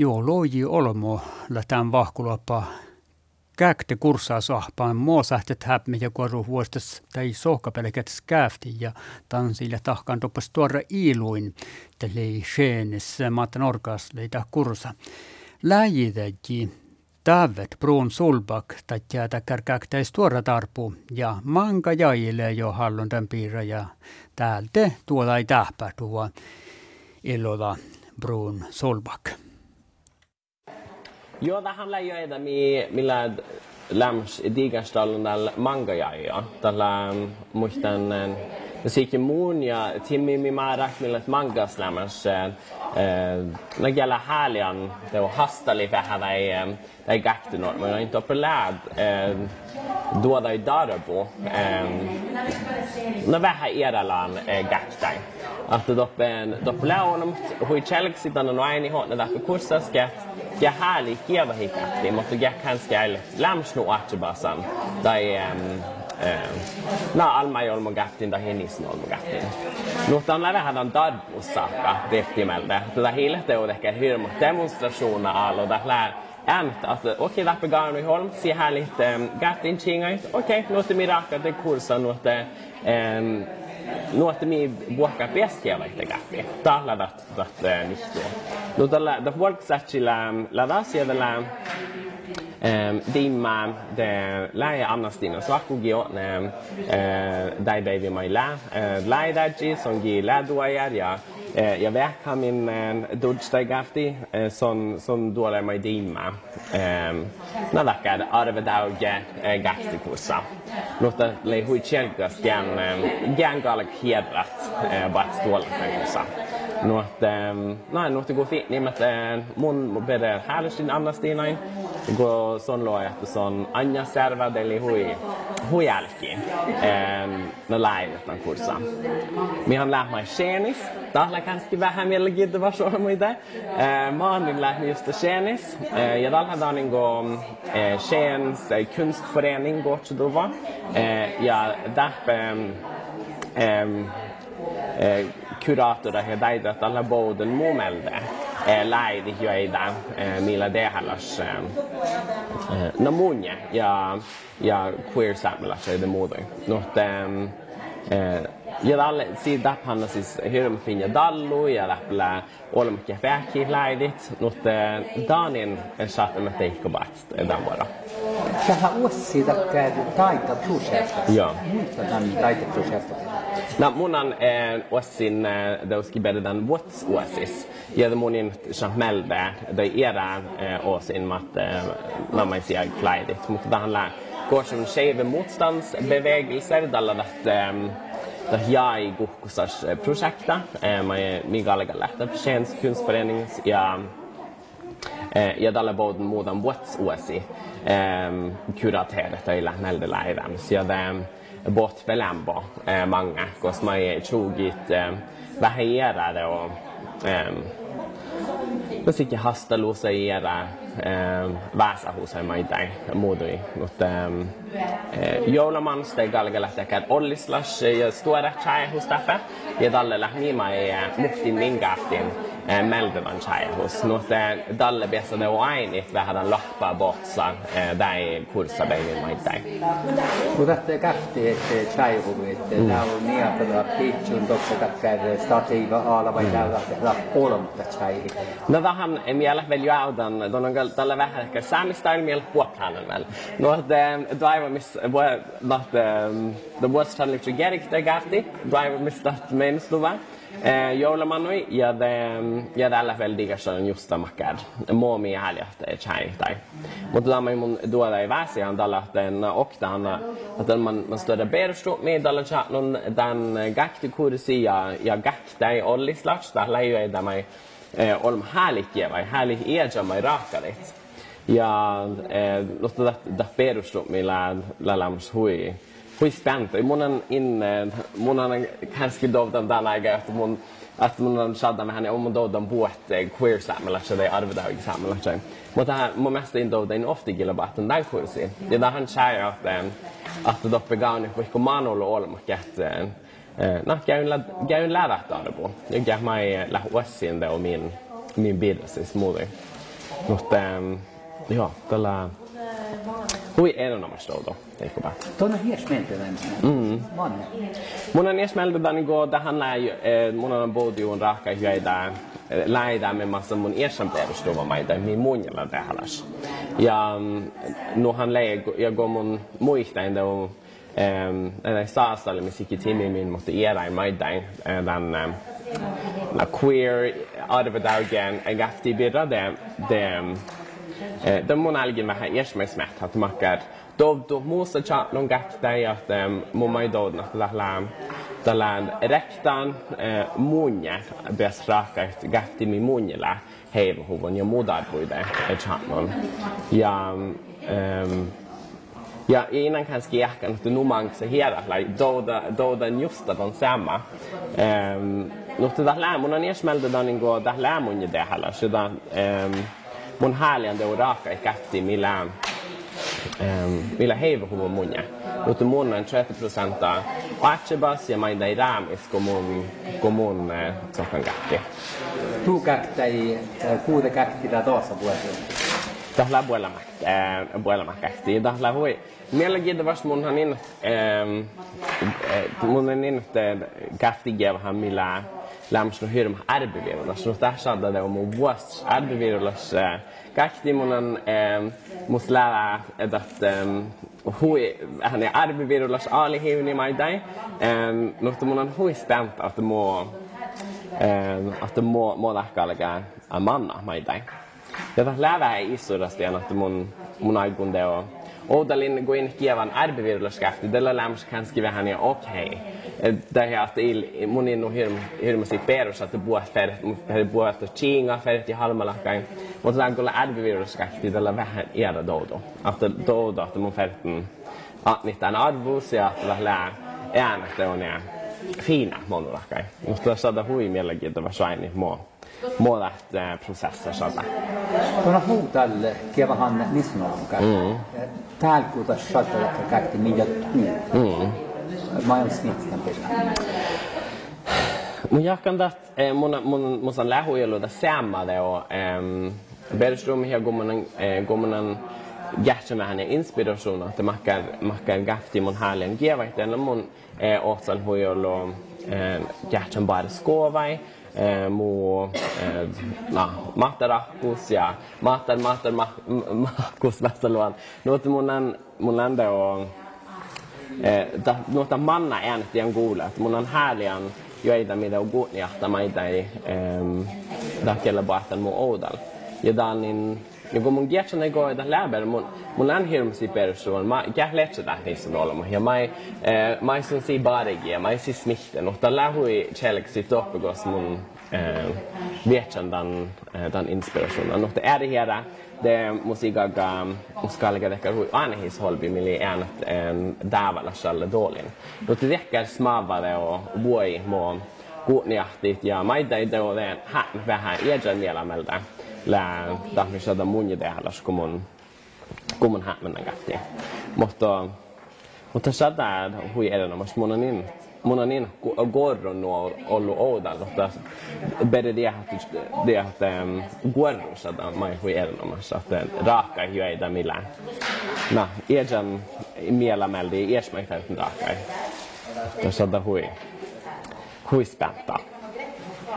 Joo, loji olmo lätään vahkulapa käkte kurssaa sahpaan muosähtet häpmi ja koru vuostas tai sohkapelkät skäfti ja tansille tahkaan toppas tuore iiluin tälle seenes maatan orkas leitä kursa. Läjitäji Tavet bruun sulbak tatja takkar käktäis tuora tarpu ja manka jäile jo hallon tämän piirra ja täältä tuolla ei tähpä tuo illola bruun sulbak. Joo, tähän läjöitä, millä lämms digastallen tällä manga mangajaja. Tällä mm, muistan mm, Musiikin muun ja Timmi mi määräk millä mangas lämmäs äh, Nägällä hälian det var hastali vähän äh, äh, tai tai gaktunut men inte på lärd då det darbo när vähän edalan gaktai att det doppen doppelaunom hui chelksitan no aini hot na kurssasket ja härlig kieva hikatti mutta ja kanske är lämsnu atbasan tai na alma olmo gaftin tai hennis olmo gaftin. Mutta on lävähän on usaka tehtimältä. Tätä hiilehtä on ehkä hirmu demonstrationer alla och lär ämt att eh, okej, okay, Lappe på Garnöholm, se här lite um, gaftin chingat. Okej, okay, låter mig raka det kursen, låter um, No, että me voimme pestiä vaikka kaffi. Tällä tätä nyt tuo. No tällä, tällä vuokka sätsillä, mm, lävässä ja tällä Um, Dimma de lähe annastina svakugio ne ehm, uh, eh, dai baby mai la uh, lai son gi la duajar ja uh, eh, ja ha min uh, dodsteg ehm, gafti uh, son son duola mai dimma. Um, na dakar arve dauge uh, gafti kursa nota le hui chelgas gan um, gan galak hiedrat uh, bat duola kursa Nuot, ähm, näin, nuot gå fint, niin että eh, mun beder häälestin annastinain, go son lo että son anja serva deli hui hui jälki, ähm, no läivetan kurssa. Mihan lähmai scenis, tahla kanski vähän mielenkiintoista var så muita. Äh, ehm, Maanin lähmi just scenis, äh, ja tällä on niinku äh, scens äh, kunstförening går till dova. Äh, ehm, ja därför ähm, äh, kuraattoda ja täitä tällä bouden mumelde eh, läidi joita eh, millä dehallas eh, no munje ja ja queer saamelaisia ja muuta. No ja dalle si daphanna siis hirm finja dallu ja läppä olemme väki läidit mutta Danin saattaa me teikkobat tämän vuoro. Tähän uussi takia taita projekta. Joo. Muista tämän taita munan eh, osin eh, dauski better than what's oasis. Ja det munin chamelde det era eh, osin mat eh, mamma säger klädigt. Mot det handlar går som skeva motståndsbevegelser dalla att eh, det jag projekta. Eh, man är migaliga lätta Tjens kunstförening ja eh, ja dalla boden modan what's oasi. Eh, kuraterat i lämnelde läiven. Så ja det eh, bort för eh, många, koska man är tjugit eh, vähän iärä och eh, Ehm, väsähuusemaitain muutui. Mutta ehm, eh, joulamansteikalle lähtekään ollislas ja stuoda chaihustafe ja tälle lähmima niin ei eh, muhtin minkähtiin eh, meldevan chaihus. Mutta tälle päässä ne on aina, että vähän lahpaa botsa tai kurssa päivin maitain. Mutta te kähti, että chaihumi, että mm. nämä on niin, että pitsun tuossa kätkään statiiva alla vai mm. tällä, että olematta chaihin. No vähän, en vielä välillä autan, tällä vähän ehkä saamistyle miele puoplanen väl. Nuote eh, driver miss, nuote eh, the worst challenge to get it gafti, driver miss that main stuva. Eh, Joulamannui ja eh, det, ja tällä väldiga on justa makkar. Momi häljät chai tai. Mutta tämä mun duoda ei väsi han tällä den okta han att man man stöder bersto med tällä chatnon den gakti kursi ja ja gakti ollislats tällä ei ei tämä eh, olm härligt vai härligt eja mai rakalit. Ja eh, låt det det bersto med la hui hui spänt. Mun inne, in eh, mun kanske dovdan tällä eikä että mun että mun med henne om ja då dovdan båt eh, queer saamelaisessa tai arvidahoikin saamelaisessa. Mutta mun mielestä in den ofta gilla bara den där kursen. Det där han säger att eh, att det doppe gauni vaikka manulla olmak että No, Nah, käyn, lä- käyn lävähtäarvoa ja käymään lähuessin on min, min bil, siis muuten. Mutta ähm, joo, tällä Hui erinomaistouto, eikö vaan? Tuon on hiesmieltävän mm. vanha. Mun on hiesmieltävän, niin kuin tähän näin, eh, mun on puhuttiin eh, me massa mun iäsänpäivystuvomaita, mihin muunilla tehdään. Ja mm, nuhan leikko, ja kun mun muistain, että um, näin saastalle, missä ikinä timimin, mutta iäräin maitain, tämän na queer arvedaugen en gafti birra det det de mun algin vähän iesmesmät hat makar dov do musa chat non gafta att mun mai dod na la tällä rektan munja bes raka gafti mi munjela heivahuvon ja mudarpuide chatnon ja um, ja innan kanske jäkan att nu man så hela like då då den just den samma ehm Mutta tällä mun on esmeltä da niinku ju det idea så där ehm mun häljan det raka i käfti milan ehm millä heiva huvun munja. Mutta mun on 30 prosenttia Atsebas ja maida eh, i ramis komun komun sokan käfti. Tu käfti kuude käfti da tosa vuosi. tähän Puelamäki, äh, Puelamäkästi. hui. Mielenkiintoista ähm, äh, mun on niin, mun on niin, että kähtigevähän millään lämsnu no hirma ärbyvirullas. No tässä on tätä mun vuosi ärbyvirullas. Äh, Kähti mun on ähm, mut läävää, että ähm, hui, hän on ärbyvirullas aalihiivni maitai. No, Mutta mun on hui spänt, että mua, että mua, mua lähtee alkaa manna maitai tällä ja mun, mun aikun deo. Oudalin kuin kievan arbivirulaskafti, tällä lämmäs kanski vähän ja okei. Tähän että il, mun innu hirm, hirmasti perus, että puhet ferret, mutta hän puhet että chinga ferret ja halmalakkain. Mutta tämän kyllä arbivirulaskafti, tällä vähän iäda doudo. Että doudo, että mun ferretin, mm, että niitä on arvus ja että vähän lää, äänästä on jää. Fina monulakkain. Mutta saada hui mielenkiintoista saini mua målat prosesser saada. Tuolla huutalle kevahan nisnoonkaan. Mm. Täällä kuuta saattaa kaikki mitä tuu. Mä oon snittan Mun jahkan tästä, mun, mun, mun on lähuilu tästä säämmade och um, Bergström här går man, eh, går man jähtsän hänen inspiraationa, että mahkar, mahkar gafti mun häälien kievahti, no mun eh, otsan huijollo eh, jähtsän baariskoovai, eh, muu eh, nah, ja mahtar, mahtar, ma, mahkus vässäluan. Nuotti mun, mun lände on eh, noita manna äänettiä on kuulet. Mun on häälien joita mitä on kuunnjahta maita ei eh, ähm, takia mun oudalla. Ja tää on niin niin mun giatsa ne go da läber mun mun on hirm si persoon mä ja letse da niissä rolla ja mä eh, mä sun si baregi mä si smitten och där lähui chelk si toppegos mun eh, vietsan dan dan eh, inspirationen och det är det här det måste jag ska lägga det här musiikka uskallika ehkä hui anhis holbi mili äänät dävällä sälle dolin. Det räcker smavare och voi mo kuutniahtit ja maita ei teo vähän vähän iäjän mielämältä là tahmishada munja dealas kumun kumun hatmanan kafti. Mutta mutta sata hui erinomaisesti monanin monanin gorron on ollut oudan, mutta bere det att gorron sata mai hui erinomaisesti, että raakka ei ole millään. No, iäsen mielämäldi, iäsmäikäytön raakka. Tässä on hui, hui späntää.